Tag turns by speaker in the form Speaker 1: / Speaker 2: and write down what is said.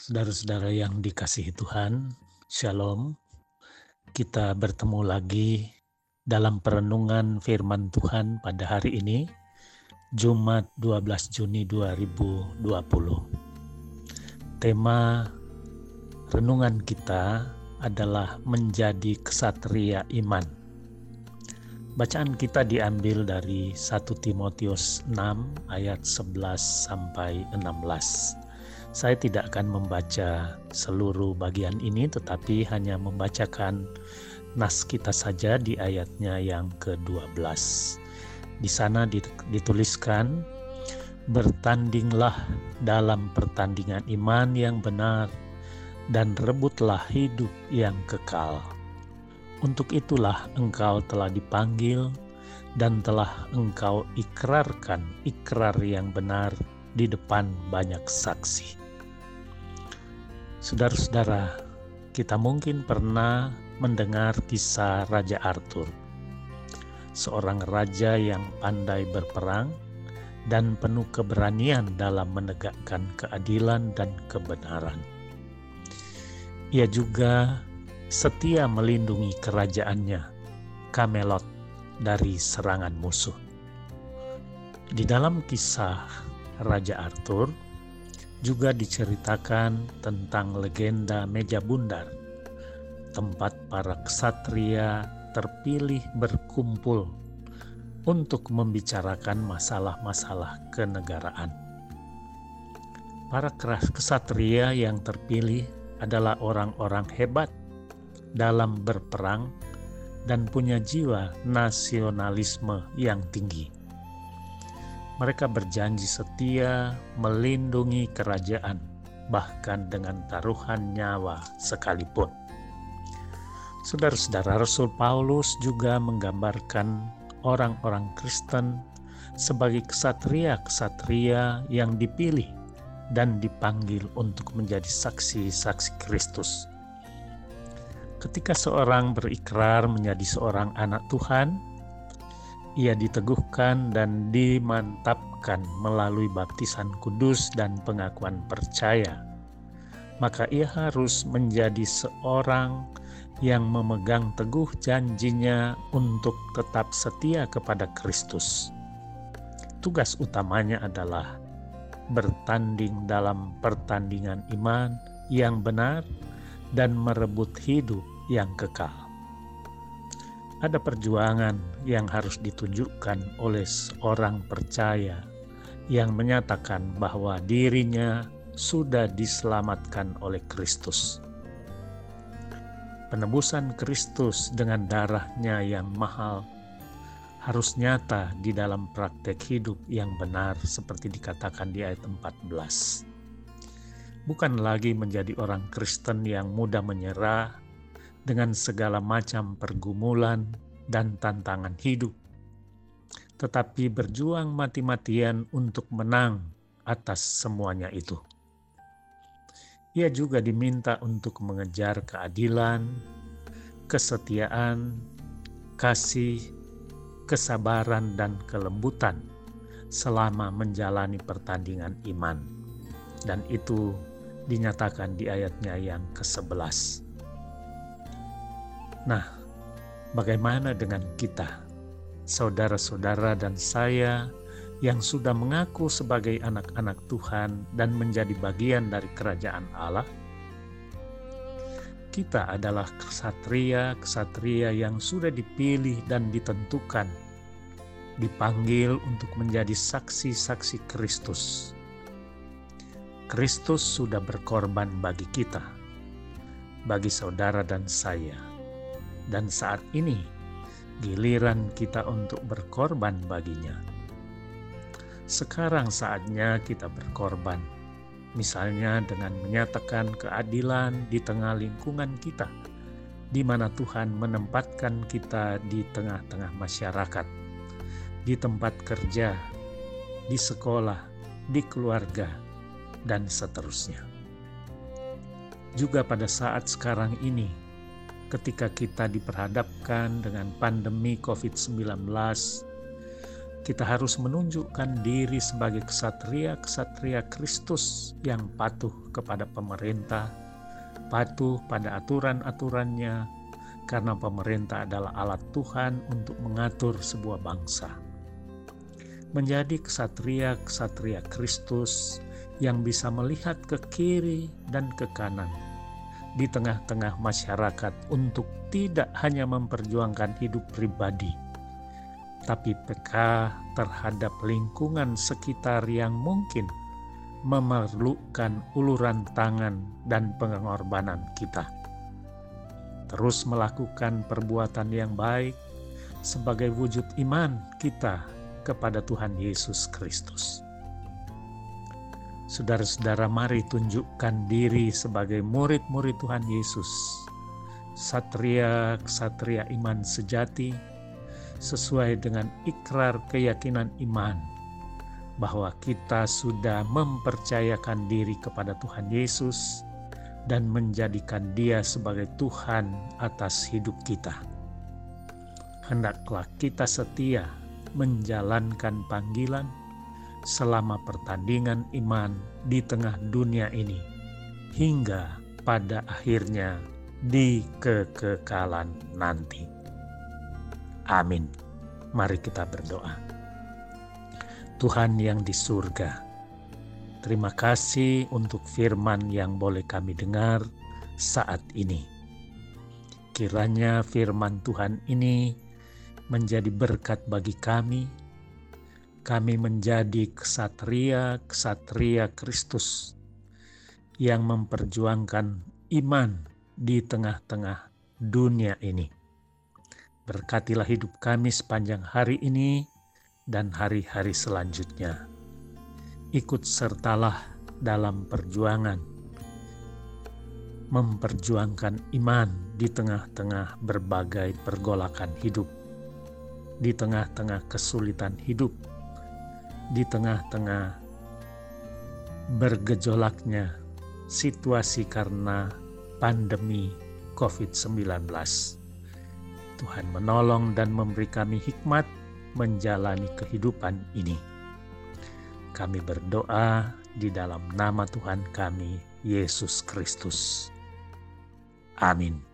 Speaker 1: Saudara-saudara yang dikasihi Tuhan, Shalom. Kita bertemu lagi dalam perenungan firman Tuhan pada hari ini, Jumat 12 Juni 2020. Tema renungan kita adalah menjadi kesatria iman. Bacaan kita diambil dari 1 Timotius 6 ayat 11 sampai 16 saya tidak akan membaca seluruh bagian ini tetapi hanya membacakan nas kita saja di ayatnya yang ke-12. Di sana dituliskan, Bertandinglah dalam pertandingan iman yang benar dan rebutlah hidup yang kekal. Untuk itulah engkau telah dipanggil dan telah engkau ikrarkan ikrar yang benar di depan banyak saksi. Saudara-saudara, kita mungkin pernah mendengar kisah Raja Arthur, seorang raja yang pandai berperang dan penuh keberanian dalam menegakkan keadilan dan kebenaran. Ia juga setia melindungi kerajaannya, Camelot, dari serangan musuh. Di dalam kisah Raja Arthur, juga diceritakan tentang legenda meja bundar, tempat para ksatria terpilih berkumpul untuk membicarakan masalah-masalah kenegaraan. Para ksatria yang terpilih adalah orang-orang hebat dalam berperang dan punya jiwa nasionalisme yang tinggi mereka berjanji setia melindungi kerajaan, bahkan dengan taruhan nyawa sekalipun. Saudara-saudara, Rasul Paulus juga menggambarkan orang-orang Kristen sebagai kesatria-kesatria yang dipilih dan dipanggil untuk menjadi saksi-saksi Kristus. Ketika seorang berikrar menjadi seorang anak Tuhan, ia diteguhkan dan dimantapkan melalui baptisan kudus dan pengakuan percaya. Maka ia harus menjadi seorang yang memegang teguh janjinya untuk tetap setia kepada Kristus. Tugas utamanya adalah bertanding dalam pertandingan iman yang benar dan merebut hidup yang kekal ada perjuangan yang harus ditunjukkan oleh seorang percaya yang menyatakan bahwa dirinya sudah diselamatkan oleh Kristus. Penebusan Kristus dengan darahnya yang mahal harus nyata di dalam praktek hidup yang benar seperti dikatakan di ayat 14. Bukan lagi menjadi orang Kristen yang mudah menyerah dengan segala macam pergumulan dan tantangan hidup, tetapi berjuang mati-matian untuk menang atas semuanya itu. Ia juga diminta untuk mengejar keadilan, kesetiaan, kasih, kesabaran, dan kelembutan selama menjalani pertandingan iman. Dan itu dinyatakan di ayatnya yang ke-11. Nah, bagaimana dengan kita, saudara-saudara dan saya yang sudah mengaku sebagai anak-anak Tuhan dan menjadi bagian dari kerajaan Allah? Kita adalah kesatria-kesatria yang sudah dipilih dan ditentukan, dipanggil untuk menjadi saksi-saksi Kristus. Kristus sudah berkorban bagi kita, bagi saudara dan saya dan saat ini giliran kita untuk berkorban baginya. Sekarang saatnya kita berkorban, misalnya dengan menyatakan keadilan di tengah lingkungan kita, di mana Tuhan menempatkan kita di tengah-tengah masyarakat, di tempat kerja, di sekolah, di keluarga, dan seterusnya. Juga pada saat sekarang ini, ketika kita diperhadapkan dengan pandemi COVID-19, kita harus menunjukkan diri sebagai kesatria-kesatria Kristus yang patuh kepada pemerintah, patuh pada aturan-aturannya, karena pemerintah adalah alat Tuhan untuk mengatur sebuah bangsa. Menjadi kesatria-kesatria Kristus yang bisa melihat ke kiri dan ke kanan di tengah-tengah masyarakat untuk tidak hanya memperjuangkan hidup pribadi, tapi peka terhadap lingkungan sekitar yang mungkin memerlukan uluran tangan dan pengorbanan kita. Terus melakukan perbuatan yang baik sebagai wujud iman kita kepada Tuhan Yesus Kristus. Saudara-saudara, mari tunjukkan diri sebagai murid-murid Tuhan Yesus, satria-satria iman sejati sesuai dengan ikrar keyakinan iman bahwa kita sudah mempercayakan diri kepada Tuhan Yesus dan menjadikan Dia sebagai Tuhan atas hidup kita. Hendaklah kita setia menjalankan panggilan selama pertandingan iman di tengah dunia ini, hingga pada akhirnya di kekekalan nanti. Amin. Mari kita berdoa. Tuhan yang di surga, terima kasih untuk firman yang boleh kami dengar saat ini. Kiranya firman Tuhan ini menjadi berkat bagi kami. Kami menjadi kesatria-kesatria Kristus yang memperjuangkan iman di tengah-tengah dunia ini. Berkatilah hidup kami sepanjang hari ini dan hari-hari selanjutnya. Ikut sertalah dalam perjuangan, memperjuangkan iman di tengah-tengah berbagai pergolakan hidup, di tengah-tengah kesulitan hidup, di tengah-tengah bergejolaknya situasi karena pandemi COVID-19 Tuhan menolong dan memberi kami hikmat menjalani kehidupan ini. Kami berdoa di dalam nama Tuhan kami, Yesus Kristus. Amin.